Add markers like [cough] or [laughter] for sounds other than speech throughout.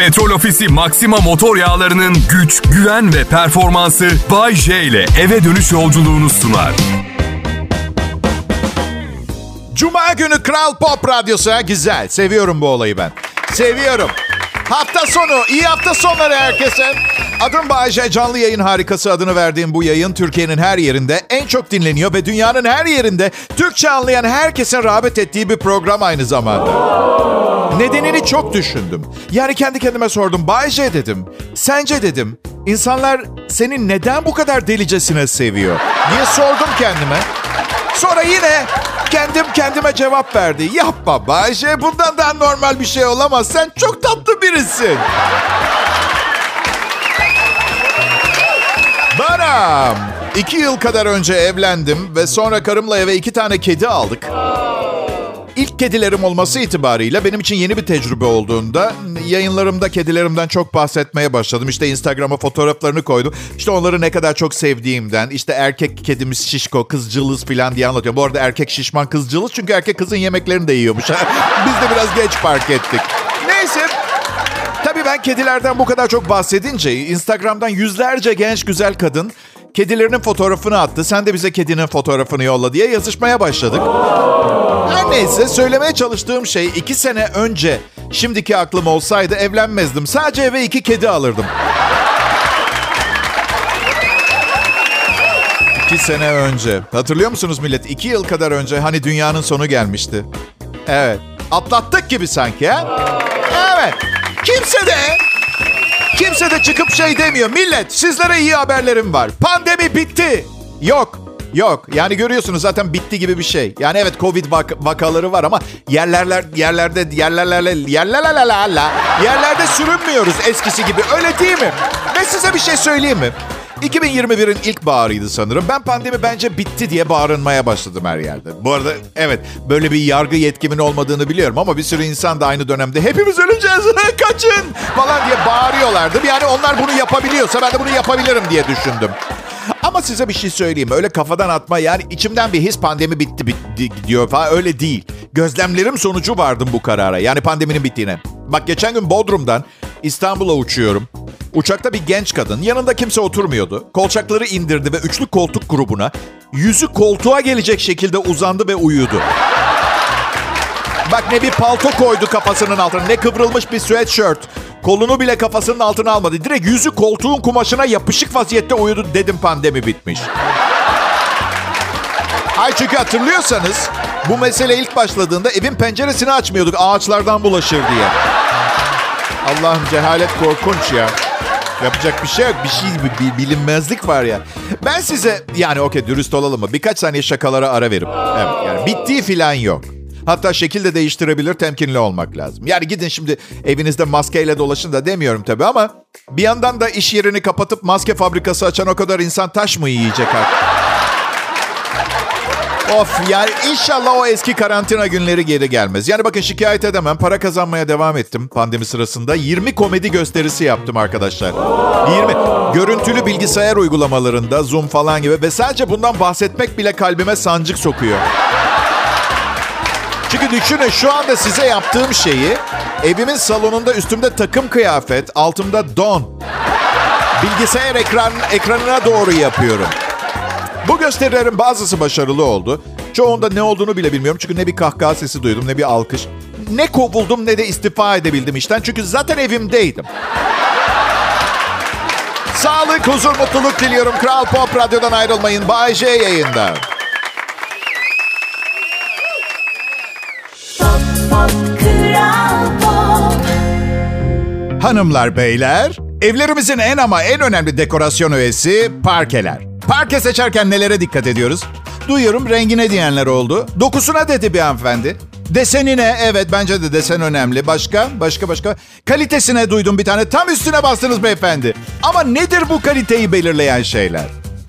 Petrol Ofisi Maxima motor yağlarının güç, güven ve performansı Bay J ile eve dönüş yolculuğunu sunar. Cuma günü Kral Pop Radyosu ha güzel. Seviyorum bu olayı ben. Seviyorum. Hafta sonu, iyi hafta sonları herkese. Adım Bayece, canlı yayın harikası adını verdiğim bu yayın Türkiye'nin her yerinde en çok dinleniyor ve dünyanın her yerinde Türkçe anlayan herkesin rağbet ettiği bir program aynı zamanda. Nedenini çok düşündüm. Yani kendi kendime sordum. Bayce dedim. Sence dedim. insanlar seni neden bu kadar delicesine seviyor? diye sordum kendime. Sonra yine kendim kendime cevap verdi. Yapma Bayce bundan daha normal bir şey olamaz. Sen çok tatlı birisin. Baram. İki yıl kadar önce evlendim ve sonra karımla eve iki tane kedi aldık. İlk kedilerim olması itibarıyla benim için yeni bir tecrübe olduğunda yayınlarımda kedilerimden çok bahsetmeye başladım. İşte Instagram'a fotoğraflarını koydum. İşte onları ne kadar çok sevdiğimden, işte erkek kedimiz şişko, kızcılız falan diye anlatıyorum. Bu arada erkek şişman kızcılız çünkü erkek kızın yemeklerini de yiyormuş. [laughs] Biz de biraz geç fark ettik. Neyse Tabii ben kedilerden bu kadar çok bahsedince Instagram'dan yüzlerce genç güzel kadın kedilerinin fotoğrafını attı. Sen de bize kedinin fotoğrafını yolla diye yazışmaya başladık. Her neyse söylemeye çalıştığım şey iki sene önce şimdiki aklım olsaydı evlenmezdim. Sadece eve iki kedi alırdım. İki sene önce. Hatırlıyor musunuz millet? İki yıl kadar önce hani dünyanın sonu gelmişti. Evet. Atlattık gibi sanki ha? Evet. Kimse de kimse de çıkıp şey demiyor. Millet sizlere iyi haberlerim var. Pandemi bitti. Yok. Yok. Yani görüyorsunuz zaten bitti gibi bir şey. Yani evet Covid vak- vakaları var ama yerlerler yerlerde yerlerlerle yerlerlerle yerlerde sürünmüyoruz eskisi gibi. Öyle değil mi? Ve size bir şey söyleyeyim mi? 2021'in ilk baharıydı sanırım. Ben pandemi bence bitti diye bağırınmaya başladım her yerde. Bu arada evet böyle bir yargı yetkimin olmadığını biliyorum ama bir sürü insan da aynı dönemde hepimiz öleceğiz [laughs] kaçın falan diye bağırıyorlardı. Yani onlar bunu yapabiliyorsa ben de bunu yapabilirim diye düşündüm. Ama size bir şey söyleyeyim. Öyle kafadan atma yani içimden bir his pandemi bitti, bitti diyor falan öyle değil. Gözlemlerim sonucu vardım bu karara. Yani pandeminin bittiğine. Bak geçen gün Bodrum'dan İstanbul'a uçuyorum. Uçakta bir genç kadın, yanında kimse oturmuyordu. Kolçakları indirdi ve üçlü koltuk grubuna yüzü koltuğa gelecek şekilde uzandı ve uyudu. Bak ne bir palto koydu kafasının altına, ne kıvrılmış bir sweatshirt. Kolunu bile kafasının altına almadı. Direkt yüzü koltuğun kumaşına yapışık vaziyette uyudu dedim pandemi bitmiş. Ay çünkü hatırlıyorsanız bu mesele ilk başladığında evin penceresini açmıyorduk ağaçlardan bulaşır diye. Allah'ım cehalet korkunç ya. Yapacak bir şey yok. Bir şey bir bilinmezlik var ya. Ben size yani okey dürüst olalım mı? Birkaç saniye şakalara ara verim. Evet yani bittiği filan yok. Hatta şekil de değiştirebilir, temkinli olmak lazım. Yani gidin şimdi evinizde maskeyle dolaşın da demiyorum tabii ama bir yandan da iş yerini kapatıp maske fabrikası açan o kadar insan taş mı yiyecek artık? Of yani inşallah o eski karantina günleri geri gelmez. Yani bakın şikayet edemem. Para kazanmaya devam ettim pandemi sırasında. 20 komedi gösterisi yaptım arkadaşlar. 20. Görüntülü bilgisayar uygulamalarında Zoom falan gibi ve sadece bundan bahsetmek bile kalbime sancık sokuyor. Çünkü düşünün şu anda size yaptığım şeyi evimin salonunda üstümde takım kıyafet, altımda don. Bilgisayar ekran, ekranına doğru yapıyorum. Bu gösterilerin bazısı başarılı oldu. Çoğunda ne olduğunu bile bilmiyorum. Çünkü ne bir kahkaha sesi duydum ne bir alkış. Ne kovuldum ne de istifa edebildim işten. Çünkü zaten evimdeydim. [laughs] Sağlık, huzur, mutluluk diliyorum. Kral Pop Radyo'dan ayrılmayın. Bay J yayında. Hanımlar, beyler, evlerimizin en ama en önemli dekorasyon öğesi parkeler. Parke seçerken nelere dikkat ediyoruz? Duyuyorum rengine diyenler oldu. Dokusuna dedi bir hanımefendi. Desenine evet bence de desen önemli. Başka? Başka başka? Kalitesine duydum bir tane. Tam üstüne bastınız beyefendi. Ama nedir bu kaliteyi belirleyen şeyler?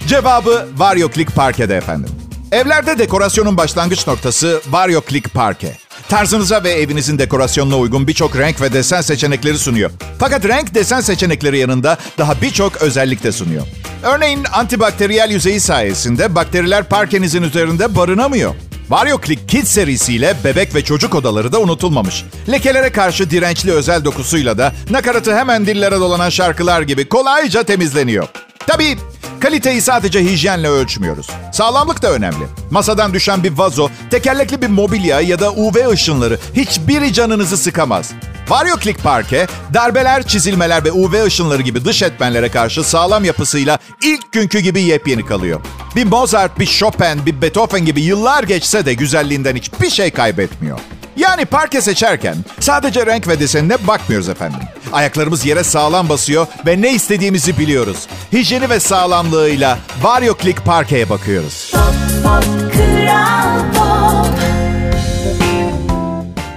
Cevabı Vario Click Parke'de efendim. Evlerde dekorasyonun başlangıç noktası Vario Click Parke. Tarzınıza ve evinizin dekorasyonuna uygun birçok renk ve desen seçenekleri sunuyor. Fakat renk desen seçenekleri yanında daha birçok özellik de sunuyor. Örneğin antibakteriyel yüzeyi sayesinde bakteriler parkenizin üzerinde barınamıyor. Vario Click Kids serisiyle bebek ve çocuk odaları da unutulmamış. Lekelere karşı dirençli özel dokusuyla da nakaratı hemen dillere dolanan şarkılar gibi kolayca temizleniyor. Tabii kaliteyi sadece hijyenle ölçmüyoruz. Sağlamlık da önemli. Masadan düşen bir vazo, tekerlekli bir mobilya ya da UV ışınları hiçbiri canınızı sıkamaz. Vario Click Parke, darbeler, çizilmeler ve UV ışınları gibi dış etmenlere karşı sağlam yapısıyla ilk günkü gibi yepyeni kalıyor. Bir Mozart, bir Chopin, bir Beethoven gibi yıllar geçse de güzelliğinden hiçbir şey kaybetmiyor. Yani parke seçerken sadece renk ve desenine bakmıyoruz efendim. Ayaklarımız yere sağlam basıyor ve ne istediğimizi biliyoruz. Hijyeni ve sağlamlığıyla Vario Click Parke'ye bakıyoruz. Pop, pop, kral pop.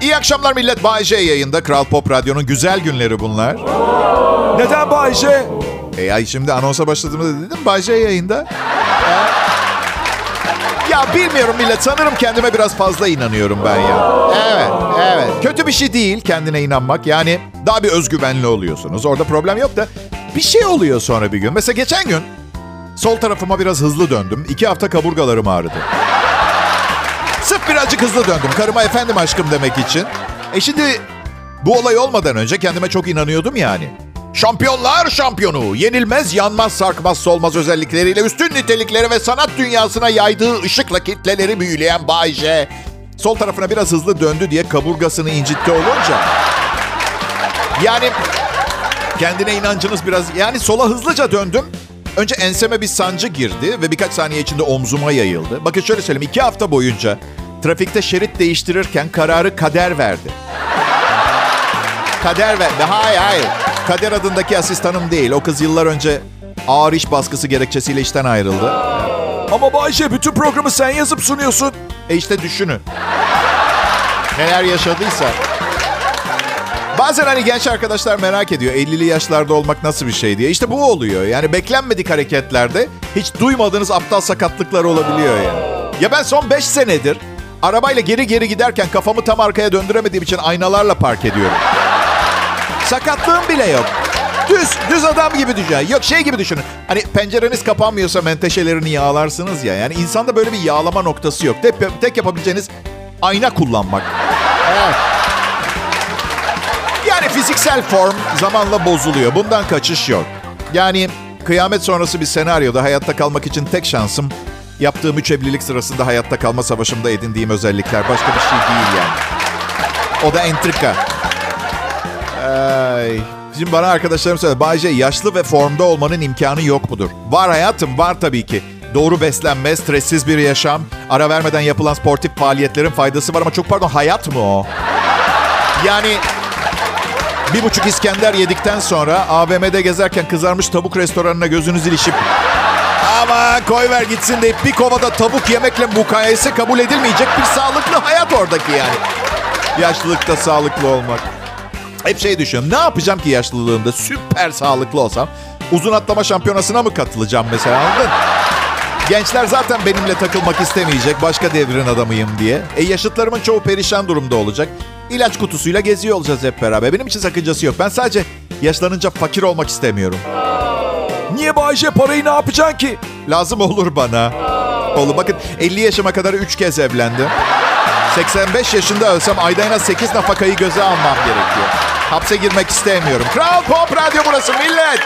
İyi akşamlar millet. Bay J yayında. Kral Pop Radyo'nun güzel günleri bunlar. Neden Bay J? E ay şimdi anonsa başladığımda dedim Bay J yayında. Ya. bilmiyorum millet. Sanırım kendime biraz fazla inanıyorum ben ya. Evet, evet. Kötü bir şey değil kendine inanmak. Yani daha bir özgüvenli oluyorsunuz. Orada problem yok da bir şey oluyor sonra bir gün. Mesela geçen gün sol tarafıma biraz hızlı döndüm. İki hafta kaburgalarım ağrıdı. Sırf birazcık hızlı döndüm. Karıma efendim aşkım demek için. E şimdi bu olay olmadan önce kendime çok inanıyordum yani. Şampiyonlar şampiyonu, yenilmez, yanmaz, sarkmaz, solmaz özellikleriyle üstün nitelikleri ve sanat dünyasına yaydığı ışıkla kitleleri büyüleyen Bay J. Sol tarafına biraz hızlı döndü diye kaburgasını incitti olunca. Yani kendine inancınız biraz... Yani sola hızlıca döndüm. Önce enseme bir sancı girdi ve birkaç saniye içinde omzuma yayıldı. Bakın şöyle söyleyeyim. iki hafta boyunca trafikte şerit değiştirirken kararı kader verdi. Kader verdi. Hayır hayır. Kader adındaki asistanım değil. O kız yıllar önce ağır iş baskısı gerekçesiyle işten ayrıldı. Ama Bayşe bütün programı sen yazıp sunuyorsun. E işte düşünün. Neler yaşadıysa. Bazen hani genç arkadaşlar merak ediyor 50'li yaşlarda olmak nasıl bir şey diye. İşte bu oluyor. Yani beklenmedik hareketlerde hiç duymadığınız aptal sakatlıklar olabiliyor yani. Ya ben son 5 senedir arabayla geri geri giderken kafamı tam arkaya döndüremediğim için aynalarla park ediyorum. Sakatlığım bile yok. Düz, düz adam gibi düşün. Yok şey gibi düşünün. Hani pencereniz kapanmıyorsa menteşelerini yağlarsınız ya. Yani insanda böyle bir yağlama noktası yok. Tek, tek yapabileceğiniz ayna kullanmak. Evet. Yani fiziksel form zamanla bozuluyor. Bundan kaçış yok. Yani kıyamet sonrası bir senaryoda hayatta kalmak için tek şansım yaptığım üç evlilik sırasında hayatta kalma savaşımda edindiğim özellikler. Başka bir şey değil yani. O da entrika. Ay. Şimdi bana arkadaşlarım söyledi. Bayce yaşlı ve formda olmanın imkanı yok mudur? Var hayatım var tabii ki. Doğru beslenme, stressiz bir yaşam, ara vermeden yapılan sportif faaliyetlerin faydası var ama çok pardon hayat mı o? Yani bir buçuk İskender yedikten sonra AVM'de gezerken kızarmış tavuk restoranına gözünüz ilişip ama koy ver gitsin deyip bir kovada tavuk yemekle mukayese kabul edilmeyecek bir sağlıklı hayat oradaki yani. Yaşlılıkta sağlıklı olmak. Hep şey düşünüyorum. Ne yapacağım ki yaşlılığımda süper sağlıklı olsam? Uzun atlama şampiyonasına mı katılacağım mesela anladın? Gençler zaten benimle takılmak istemeyecek. Başka devrin adamıyım diye. E yaşıtlarımın çoğu perişan durumda olacak. İlaç kutusuyla geziyor olacağız hep beraber. Benim için sakıncası yok. Ben sadece yaşlanınca fakir olmak istemiyorum. Niye Bayce parayı ne yapacaksın ki? Lazım olur bana. Oğlum bakın 50 yaşıma kadar 3 kez evlendim. 85 yaşında ölsem ayda en az 8 nafakayı göze almam gerekiyor. Hapse girmek istemiyorum. Kral Pop Radyo burası millet.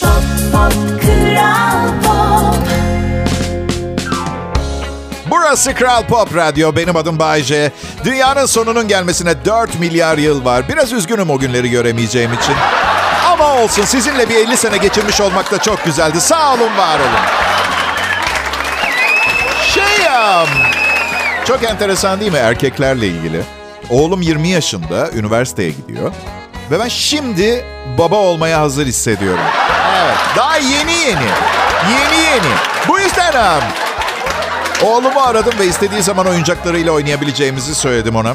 Pop, pop, kral pop. Burası Kral Pop Radyo. Benim adım Bayce. Dünyanın sonunun gelmesine 4 milyar yıl var. Biraz üzgünüm o günleri göremeyeceğim için. Ama olsun sizinle bir 50 sene geçirmiş olmak da çok güzeldi. Sağ olun, var olun. Şey ya... Çok enteresan değil mi erkeklerle ilgili? Oğlum 20 yaşında, üniversiteye gidiyor. Ve ben şimdi baba olmaya hazır hissediyorum. Evet, daha yeni yeni. Yeni yeni. Bu yüzden um, Oğlumu aradım ve istediği zaman oyuncaklarıyla oynayabileceğimizi söyledim ona.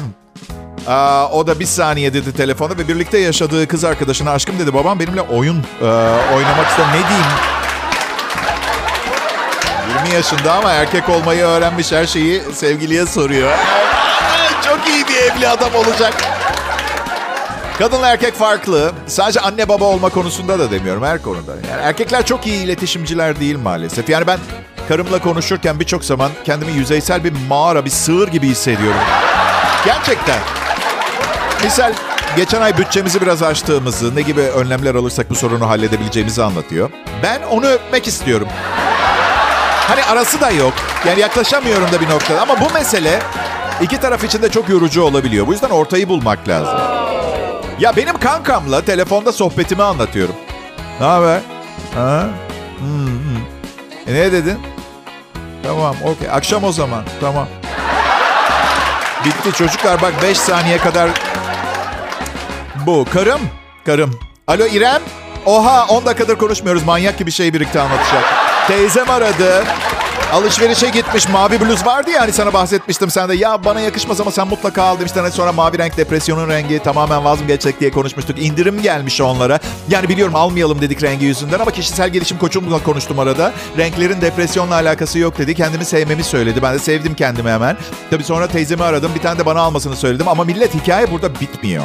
Aa, o da bir saniye dedi telefonu ve birlikte yaşadığı kız arkadaşına aşkım dedi. Babam benimle oyun e, oynamak ister. Ne diyeyim? 20 yaşında ama erkek olmayı öğrenmiş her şeyi sevgiliye soruyor. [laughs] Çok iyi bir evli adam olacak. Kadınla erkek farklı. Sadece anne baba olma konusunda da demiyorum her konuda. Yani erkekler çok iyi iletişimciler değil maalesef. Yani ben karımla konuşurken birçok zaman kendimi yüzeysel bir mağara, bir sığır gibi hissediyorum. Gerçekten. Misal geçen ay bütçemizi biraz açtığımızı, ne gibi önlemler alırsak bu sorunu halledebileceğimizi anlatıyor. Ben onu öpmek istiyorum. Hani arası da yok. Yani yaklaşamıyorum da bir noktada. Ama bu mesele iki taraf için de çok yorucu olabiliyor. Bu yüzden ortayı bulmak lazım. Ya benim kankamla telefonda sohbetimi anlatıyorum. Ne haber? Ha? Hmm, hmm. E ne dedin? Tamam, okey. Akşam o zaman. Tamam. Bitti çocuklar bak 5 saniye kadar bu. Karım. Karım. Alo İrem. Oha 10 dakikadır konuşmuyoruz. Manyak gibi şey birlikte anlatacak. Teyzem aradı. Alışverişe gitmiş. Mavi bluz vardı ya hani sana bahsetmiştim. Sen de ya bana yakışmaz ama sen mutlaka al demiştin. Hani sonra mavi renk depresyonun rengi tamamen vazgeçecek diye konuşmuştuk. İndirim gelmiş onlara. Yani biliyorum almayalım dedik rengi yüzünden ama kişisel gelişim koçumla konuştum arada. Renklerin depresyonla alakası yok dedi. Kendimi sevmemi söyledi. Ben de sevdim kendimi hemen. Tabii sonra teyzemi aradım. Bir tane de bana almasını söyledim. Ama millet hikaye burada bitmiyor.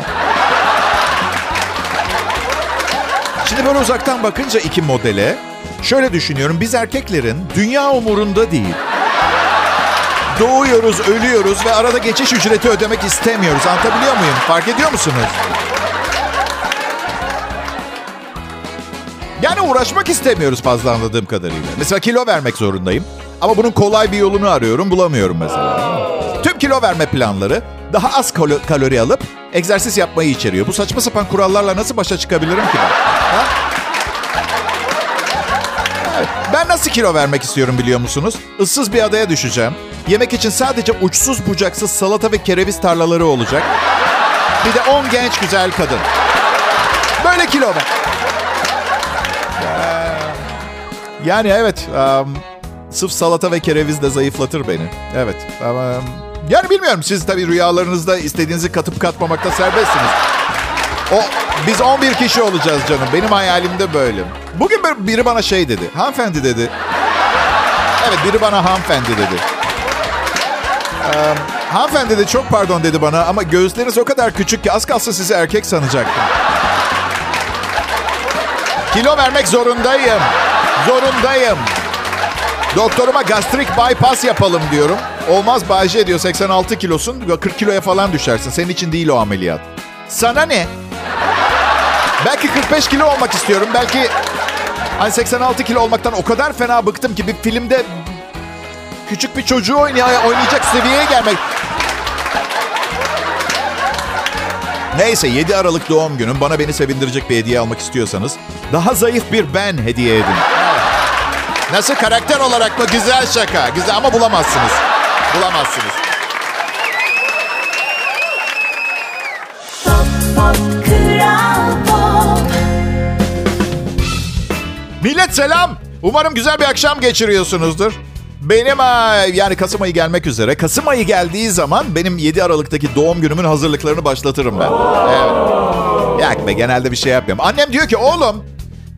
Şimdi böyle uzaktan bakınca iki modele şöyle düşünüyorum. Biz erkeklerin dünya umurunda değil. Doğuyoruz, ölüyoruz ve arada geçiş ücreti ödemek istemiyoruz. Anlatabiliyor muyum? Fark ediyor musunuz? Yani uğraşmak istemiyoruz fazla anladığım kadarıyla. Mesela kilo vermek zorundayım. Ama bunun kolay bir yolunu arıyorum, bulamıyorum mesela. Tüm kilo verme planları daha az kalo- kalori alıp egzersiz yapmayı içeriyor. Bu saçma sapan kurallarla nasıl başa çıkabilirim ki ben? Ha? Ben nasıl kilo vermek istiyorum biliyor musunuz? Issız bir adaya düşeceğim. Yemek için sadece uçsuz bucaksız salata ve kereviz tarlaları olacak. Bir de 10 genç güzel kadın. Böyle kilo ver. Ee, Yani evet. um, sırf salata ve kereviz de zayıflatır beni. Evet. Ama, yani bilmiyorum. Siz tabii rüyalarınızda istediğinizi katıp katmamakta serbestsiniz. O biz 11 kişi olacağız canım. Benim hayalimde böyle. Bugün bir- biri bana şey dedi. Hanımefendi dedi. Evet biri bana hanımefendi dedi. Ee, hanımefendi dedi çok pardon dedi bana ama göğüsleriniz o kadar küçük ki az kalsın sizi erkek sanacaktım. Kilo vermek zorundayım. Zorundayım. Doktoruma gastrik bypass yapalım diyorum. Olmaz Bayce diyor 86 kilosun 40 kiloya falan düşersin. Senin için değil o ameliyat. Sana ne? Belki 45 kilo olmak istiyorum. Belki hani 86 kilo olmaktan o kadar fena bıktım ki bir filmde küçük bir çocuğu oynay- oynayacak seviyeye gelmek. Neyse 7 Aralık doğum günüm. Bana beni sevindirecek bir hediye almak istiyorsanız daha zayıf bir ben hediye edin. Nasıl karakter olarak mı? Güzel şaka. Güzel ama bulamazsınız. Bulamazsınız. Selam. Umarım güzel bir akşam geçiriyorsunuzdur. Benim ha, yani Kasım ayı gelmek üzere. Kasım ayı geldiği zaman benim 7 Aralık'taki doğum günümün hazırlıklarını başlatırım ben. Evet. Yak be genelde bir şey yapmıyorum. Annem diyor ki oğlum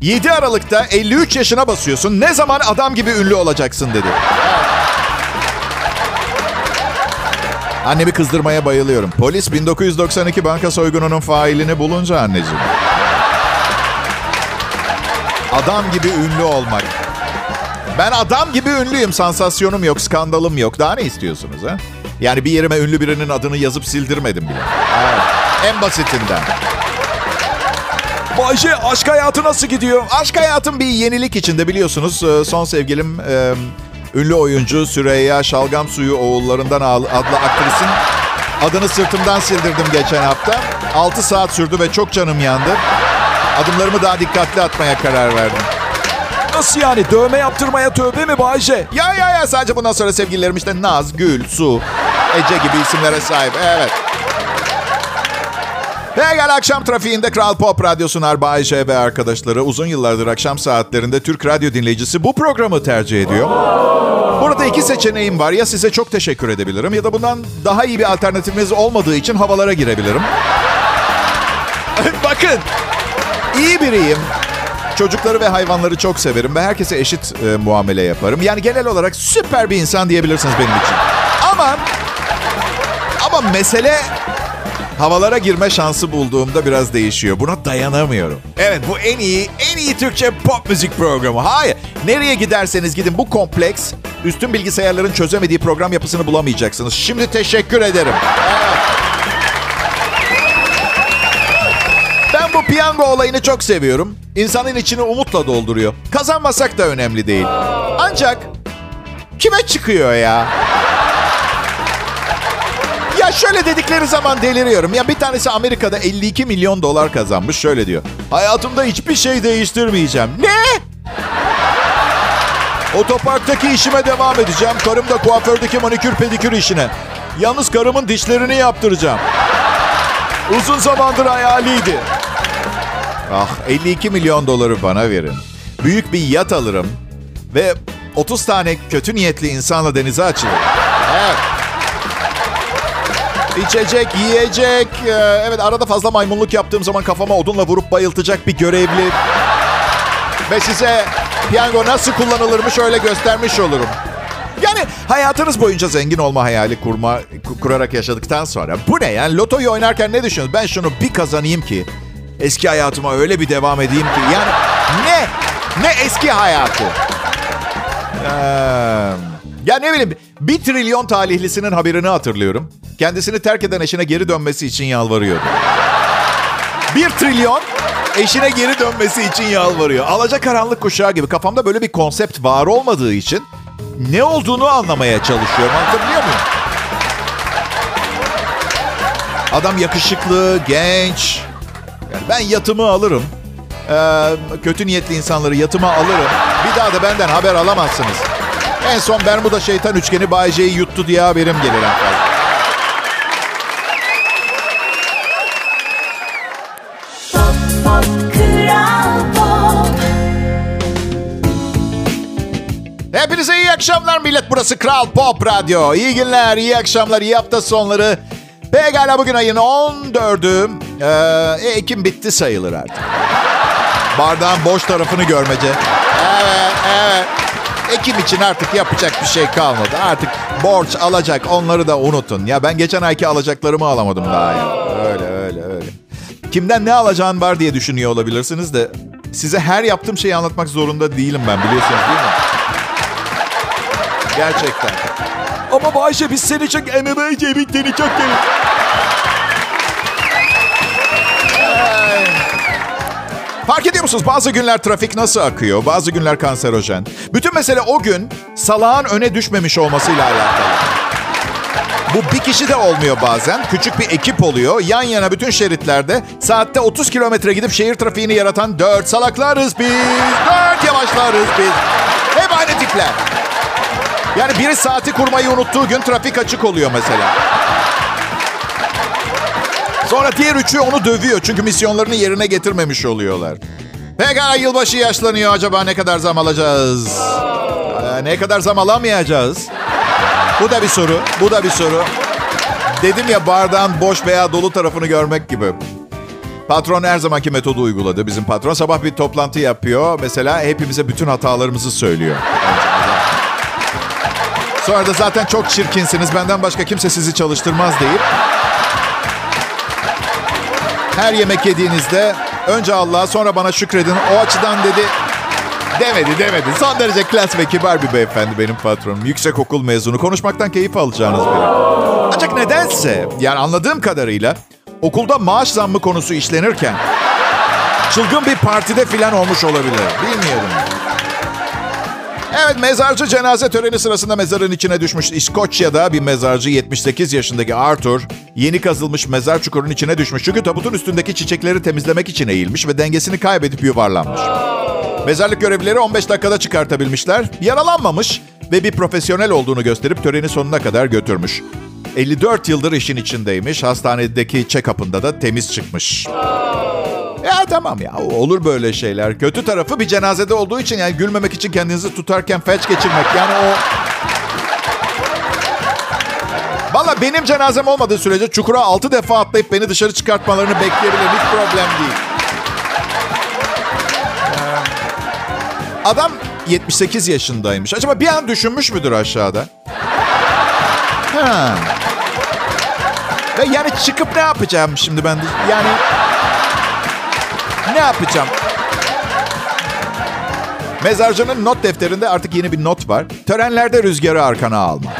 7 Aralık'ta 53 yaşına basıyorsun. Ne zaman adam gibi ünlü olacaksın dedi. Annemi kızdırmaya bayılıyorum. Polis 1992 banka soygununun failini bulunca anneciğim. Adam gibi ünlü olmak. Ben adam gibi ünlüyüm. Sansasyonum yok, skandalım yok. Daha ne istiyorsunuz ha? Yani bir yerime ünlü birinin adını yazıp sildirmedim bile. Evet. En basitinden. Bayşe aşk hayatı nasıl gidiyor? Aşk hayatım bir yenilik içinde biliyorsunuz. Ee, Son sevgilim ünlü oyuncu Süreyya Şalgam Suyu oğullarından adlı aktrisin adını sırtımdan sildirdim geçen hafta. 6 saat sürdü ve çok canım yandı. Adımlarımı daha dikkatli atmaya karar verdim. Nasıl yani? Dövme yaptırmaya tövbe mi Bayce? Ya ya ya sadece bundan sonra sevgililerim işte Naz, Gül, Su, Ece gibi isimlere sahip. Evet. Ve gel akşam trafiğinde Kral Pop Radyo sunar Bay J ve arkadaşları uzun yıllardır akşam saatlerinde Türk radyo dinleyicisi bu programı tercih ediyor. Burada iki seçeneğim var. Ya size çok teşekkür edebilirim ya da bundan daha iyi bir alternatifiniz olmadığı için havalara girebilirim. [laughs] Bakın, iyi biriyim. Çocukları ve hayvanları çok severim ve herkese eşit e, muamele yaparım. Yani genel olarak süper bir insan diyebilirsiniz benim için. Ama ama mesele havalara girme şansı bulduğumda biraz değişiyor. Buna dayanamıyorum. Evet bu en iyi, en iyi Türkçe pop müzik programı. Hayır. Nereye giderseniz gidin bu kompleks üstün bilgisayarların çözemediği program yapısını bulamayacaksınız. Şimdi teşekkür ederim. Evet. Bu piyango olayını çok seviyorum. İnsanın içini umutla dolduruyor. Kazanmasak da önemli değil. Ancak kime çıkıyor ya? Ya şöyle dedikleri zaman deliriyorum. Ya bir tanesi Amerika'da 52 milyon dolar kazanmış. Şöyle diyor. Hayatımda hiçbir şey değiştirmeyeceğim. Ne? Otoparktaki işime devam edeceğim. Karım da kuafördeki manikür pedikür işine. Yalnız karımın dişlerini yaptıracağım. Uzun zamandır hayaliydi. Ah 52 milyon doları bana verin. Büyük bir yat alırım. Ve 30 tane kötü niyetli insanla denize açılırım. Evet. İçecek, yiyecek. e, Evet arada fazla maymunluk yaptığım zaman kafama odunla vurup bayıltacak bir görevli. Ve size piyango nasıl kullanılırmış öyle göstermiş olurum. Yani hayatınız boyunca zengin olma hayali kurma ku- kurarak yaşadıktan sonra bu ne yani lotoyu oynarken ne düşünüyorsunuz? Ben şunu bir kazanayım ki eski hayatıma öyle bir devam edeyim ki yani ne ne eski hayatı. Ee, ya ne bileyim bir trilyon talihlisinin haberini hatırlıyorum. Kendisini terk eden eşine geri dönmesi için yalvarıyordu. Bir trilyon eşine geri dönmesi için yalvarıyor. Alacakaranlık kuşağı gibi kafamda böyle bir konsept var olmadığı için ne olduğunu anlamaya çalışıyorum. Anlatabiliyor muyum? Adam yakışıklı, genç. Yani ben yatımı alırım. Ee, kötü niyetli insanları yatıma alırım. Bir daha da benden haber alamazsınız. En son Bermuda şeytan üçgeni Bay J'yi yuttu diye haberim gelir Hepinize iyi akşamlar millet. Burası Kral Pop Radyo. İyi günler, iyi akşamlar, iyi hafta sonları. Pekala bugün ayın 14'ü. Ee, Ekim bitti sayılır artık. Bardağın boş tarafını görmece. Evet, evet. Ekim için artık yapacak bir şey kalmadı. Artık borç alacak onları da unutun. Ya ben geçen ayki alacaklarımı alamadım daha ya. Öyle öyle öyle. Kimden ne alacağın var diye düşünüyor olabilirsiniz de size her yaptığım şeyi anlatmak zorunda değilim ben biliyorsunuz değil mi? Gerçekten. Ama Bayşe biz seni çok... MMA cebikleri çok gelir. Fark ediyor musunuz? Bazı günler trafik nasıl akıyor? Bazı günler kanserojen. Bütün mesele o gün salağın öne düşmemiş olmasıyla alakalı. Bu bir kişi de olmuyor bazen. Küçük bir ekip oluyor. Yan yana bütün şeritlerde saatte 30 kilometre gidip şehir trafiğini yaratan dört salaklarız biz. Dört yavaşlarız biz. Hep aynı tipler. Yani biri saati kurmayı unuttuğu gün trafik açık oluyor mesela. Sonra diğer üçü onu dövüyor çünkü misyonlarını yerine getirmemiş oluyorlar. Pekala yılbaşı yaşlanıyor. Acaba ne kadar zam alacağız? Ee, ne kadar zam alamayacağız? Bu da bir soru. Bu da bir soru. Dedim ya bardağın boş veya dolu tarafını görmek gibi. Patron her zamanki metodu uyguladı. Bizim patron sabah bir toplantı yapıyor. Mesela hepimize bütün hatalarımızı söylüyor. Sonra da zaten çok çirkinsiniz. Benden başka kimse sizi çalıştırmaz deyip her yemek yediğinizde önce Allah'a sonra bana şükredin. O açıdan dedi demedi demedi. Son derece klas ve kibar bir beyefendi benim patronum. Yüksek okul mezunu. Konuşmaktan keyif alacağınız biri. Ancak nedense yani anladığım kadarıyla okulda maaş zammı konusu işlenirken çılgın bir partide filan olmuş olabilir. Bilmiyorum. Evet mezarcı cenaze töreni sırasında mezarın içine düşmüş İskoçya'da bir mezarcı 78 yaşındaki Arthur yeni kazılmış mezar çukurun içine düşmüş. Çünkü tabutun üstündeki çiçekleri temizlemek için eğilmiş ve dengesini kaybedip yuvarlanmış. Mezarlık görevlileri 15 dakikada çıkartabilmişler. Yaralanmamış ve bir profesyonel olduğunu gösterip töreni sonuna kadar götürmüş. 54 yıldır işin içindeymiş. Hastanedeki check-up'ında da temiz çıkmış. Ya tamam ya olur böyle şeyler. Kötü tarafı bir cenazede olduğu için yani gülmemek için kendinizi tutarken felç geçirmek. Yani o... Valla benim cenazem olmadığı sürece çukura altı defa atlayıp beni dışarı çıkartmalarını bekleyebilirim. Hiç problem değil. Ee, Adam 78 yaşındaymış. Acaba bir an düşünmüş müdür aşağıda? Ha. Ve yani çıkıp ne yapacağım şimdi ben? Yani ne yapacağım? Mezarcının not defterinde artık yeni bir not var. Törenlerde rüzgarı arkana alma.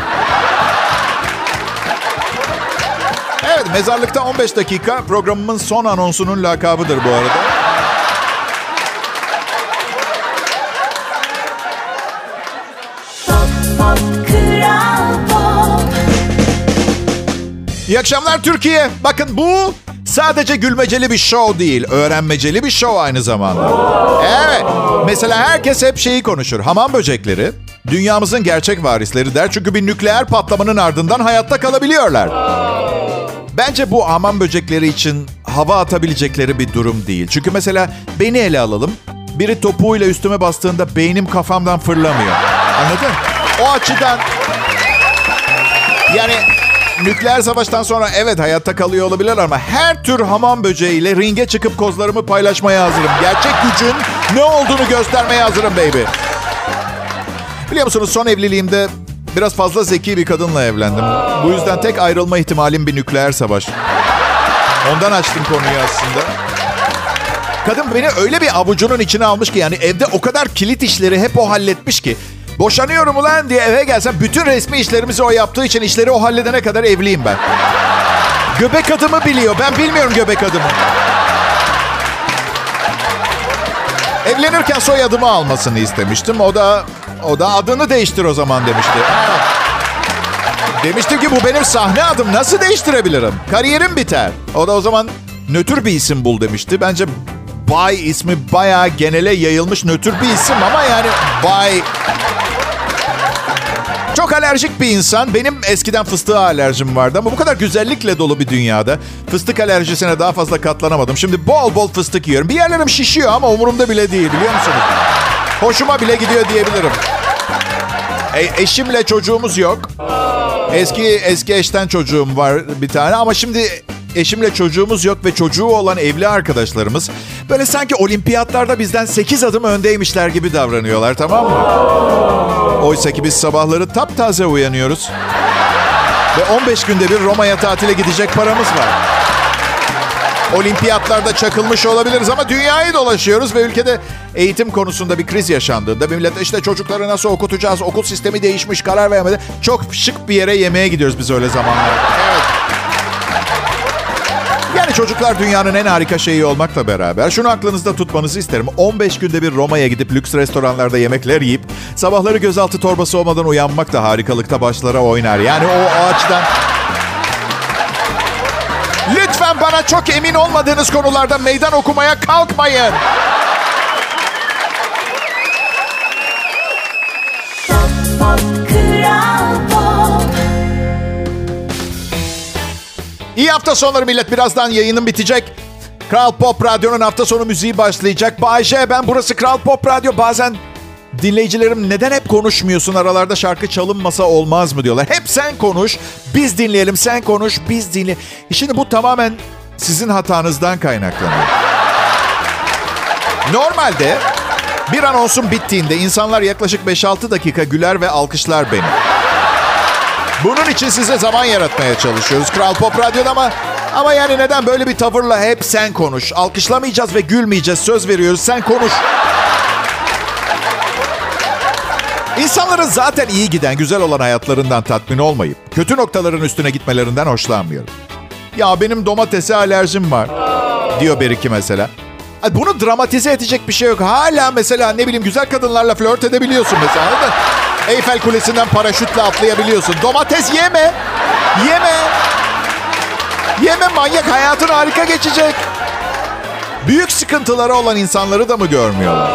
Evet, mezarlıkta 15 dakika programımın son anonsunun lakabıdır bu arada. İyi akşamlar Türkiye. Bakın bu sadece gülmeceli bir show değil, öğrenmeceli bir show aynı zamanda. Evet. Mesela herkes hep şeyi konuşur. Hamam böcekleri dünyamızın gerçek varisleri der. Çünkü bir nükleer patlamanın ardından hayatta kalabiliyorlar. Bence bu hamam böcekleri için hava atabilecekleri bir durum değil. Çünkü mesela beni ele alalım. Biri topuğuyla üstüme bastığında beynim kafamdan fırlamıyor. Anladın? O açıdan yani nükleer savaştan sonra evet hayatta kalıyor olabilirler ama her tür hamam böceğiyle ringe çıkıp kozlarımı paylaşmaya hazırım. Gerçek gücün ne olduğunu göstermeye hazırım baby. Biliyor musunuz son evliliğimde biraz fazla zeki bir kadınla evlendim. Bu yüzden tek ayrılma ihtimalim bir nükleer savaş. Ondan açtım konuyu aslında. Kadın beni öyle bir avucunun içine almış ki yani evde o kadar kilit işleri hep o halletmiş ki. Boşanıyorum ulan diye eve gelsem bütün resmi işlerimizi o yaptığı için işleri o halledene kadar evliyim ben. Göbek adımı biliyor. Ben bilmiyorum göbek adımı. Evlenirken soyadımı almasını istemiştim. O da o da adını değiştir o zaman demişti. Demiştim ki bu benim sahne adım. Nasıl değiştirebilirim? Kariyerim biter. O da o zaman nötr bir isim bul demişti. Bence Bay ismi bayağı genele yayılmış nötr bir isim ama yani Bay... Çok alerjik bir insan. Benim eskiden fıstığa alerjim vardı ama bu kadar güzellikle dolu bir dünyada fıstık alerjisine daha fazla katlanamadım. Şimdi bol bol fıstık yiyorum. Bir yerlerim şişiyor ama umurumda bile değil biliyor musunuz? Hoşuma bile gidiyor diyebilirim. E, eşimle çocuğumuz yok. Eski eski eşten çocuğum var bir tane ama şimdi eşimle çocuğumuz yok ve çocuğu olan evli arkadaşlarımız böyle sanki olimpiyatlarda bizden 8 adım öndeymişler gibi davranıyorlar tamam mı? Oysa ki biz sabahları taptaze uyanıyoruz. Ve 15 günde bir Roma'ya tatile gidecek paramız var. Olimpiyatlarda çakılmış olabiliriz ama dünyayı dolaşıyoruz ve ülkede eğitim konusunda bir kriz yaşandığında millet işte çocukları nasıl okutacağız, okul sistemi değişmiş, karar vermedi. Çok şık bir yere yemeğe gidiyoruz biz öyle zamanlarda. Evet. Yani çocuklar dünyanın en harika şeyi olmakla beraber şunu aklınızda tutmanızı isterim. 15 günde bir Roma'ya gidip lüks restoranlarda yemekler yiyip sabahları gözaltı torbası olmadan uyanmak da harikalıkta başlara oynar. Yani o, açıdan Lütfen bana çok emin olmadığınız konularda meydan okumaya kalkmayın. Hafta sonları millet. Birazdan yayının bitecek. Kral Pop Radyo'nun hafta sonu müziği başlayacak. Bayşe ben burası Kral Pop Radyo. Bazen dinleyicilerim neden hep konuşmuyorsun aralarda şarkı çalınmasa olmaz mı diyorlar. Hep sen konuş, biz dinleyelim. Sen konuş, biz dinle. Şimdi bu tamamen sizin hatanızdan kaynaklanıyor. Normalde bir anonsun bittiğinde insanlar yaklaşık 5-6 dakika güler ve alkışlar beni. Bunun için size zaman yaratmaya çalışıyoruz Kral Pop Radyo'da ama ama yani neden böyle bir tavırla hep sen konuş. Alkışlamayacağız ve gülmeyeceğiz. Söz veriyoruz. Sen konuş. İnsanların zaten iyi giden, güzel olan hayatlarından tatmin olmayıp kötü noktaların üstüne gitmelerinden hoşlanmıyorum. Ya benim domatese alerjim var diyor Beriki mesela. Bunu dramatize edecek bir şey yok. Hala mesela ne bileyim güzel kadınlarla flört edebiliyorsun mesela. Eyfel Kulesi'nden paraşütle atlayabiliyorsun. Domates yeme. Yeme. Yeme manyak. Hayatın harika geçecek. Büyük sıkıntıları olan insanları da mı görmüyorlar?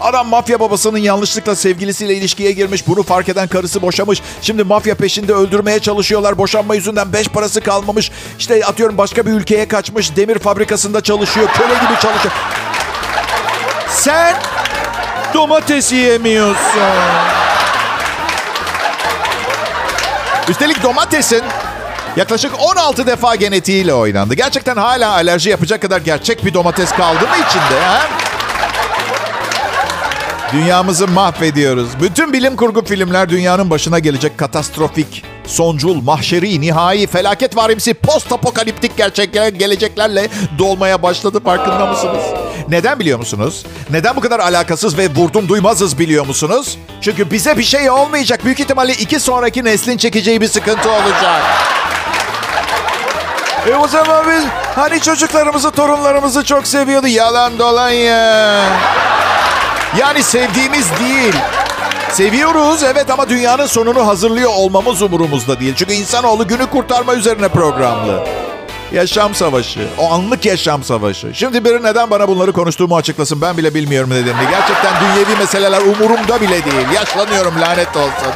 Adam mafya babasının yanlışlıkla sevgilisiyle ilişkiye girmiş. Bunu fark eden karısı boşamış. Şimdi mafya peşinde öldürmeye çalışıyorlar. Boşanma yüzünden beş parası kalmamış. İşte atıyorum başka bir ülkeye kaçmış. Demir fabrikasında çalışıyor. Köle gibi çalışıyor. Sen domates yemiyorsun. Üstelik domatesin yaklaşık 16 defa genetiğiyle oynandı. Gerçekten hala alerji yapacak kadar gerçek bir domates kaldı mı içinde? Ha? Dünyamızı mahvediyoruz. Bütün bilim kurgu filmler dünyanın başına gelecek katastrofik soncul, mahşeri, nihai, felaket varimsi, post apokaliptik gerçekler, geleceklerle dolmaya başladı farkında mısınız? Neden biliyor musunuz? Neden bu kadar alakasız ve vurdum duymazız biliyor musunuz? Çünkü bize bir şey olmayacak. Büyük ihtimalle iki sonraki neslin çekeceği bir sıkıntı olacak. E o zaman biz hani çocuklarımızı, torunlarımızı çok seviyordu. Yalan dolan ya. Yani sevdiğimiz değil. Seviyoruz evet ama dünyanın sonunu hazırlıyor olmamız umurumuzda değil. Çünkü insanoğlu günü kurtarma üzerine programlı. Yaşam savaşı. O anlık yaşam savaşı. Şimdi biri neden bana bunları konuştuğumu açıklasın. Ben bile bilmiyorum nedenini. Gerçekten dünyevi meseleler umurumda bile değil. Yaşlanıyorum lanet olsun.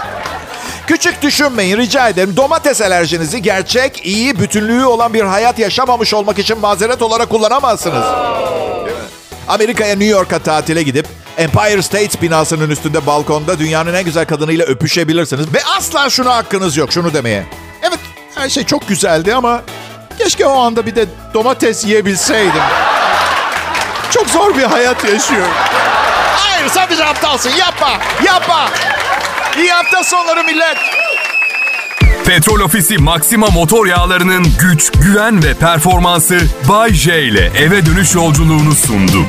Küçük düşünmeyin rica ederim. Domates alerjinizi gerçek, iyi, bütünlüğü olan bir hayat yaşamamış olmak için mazeret olarak kullanamazsınız. Amerika'ya, New York'a tatile gidip Empire State binasının üstünde balkonda dünyanın en güzel kadınıyla öpüşebilirsiniz. Ve asla şuna hakkınız yok, şunu demeye. Evet, her şey çok güzeldi ama keşke o anda bir de domates yiyebilseydim. Çok zor bir hayat yaşıyorum. Hayır, sen bir aptalsın. Yapma, yapma. İyi hafta sonları millet. Petrol Ofisi Maxima motor yağlarının güç, güven ve performansı Bay J ile eve dönüş yolculuğunu sundu.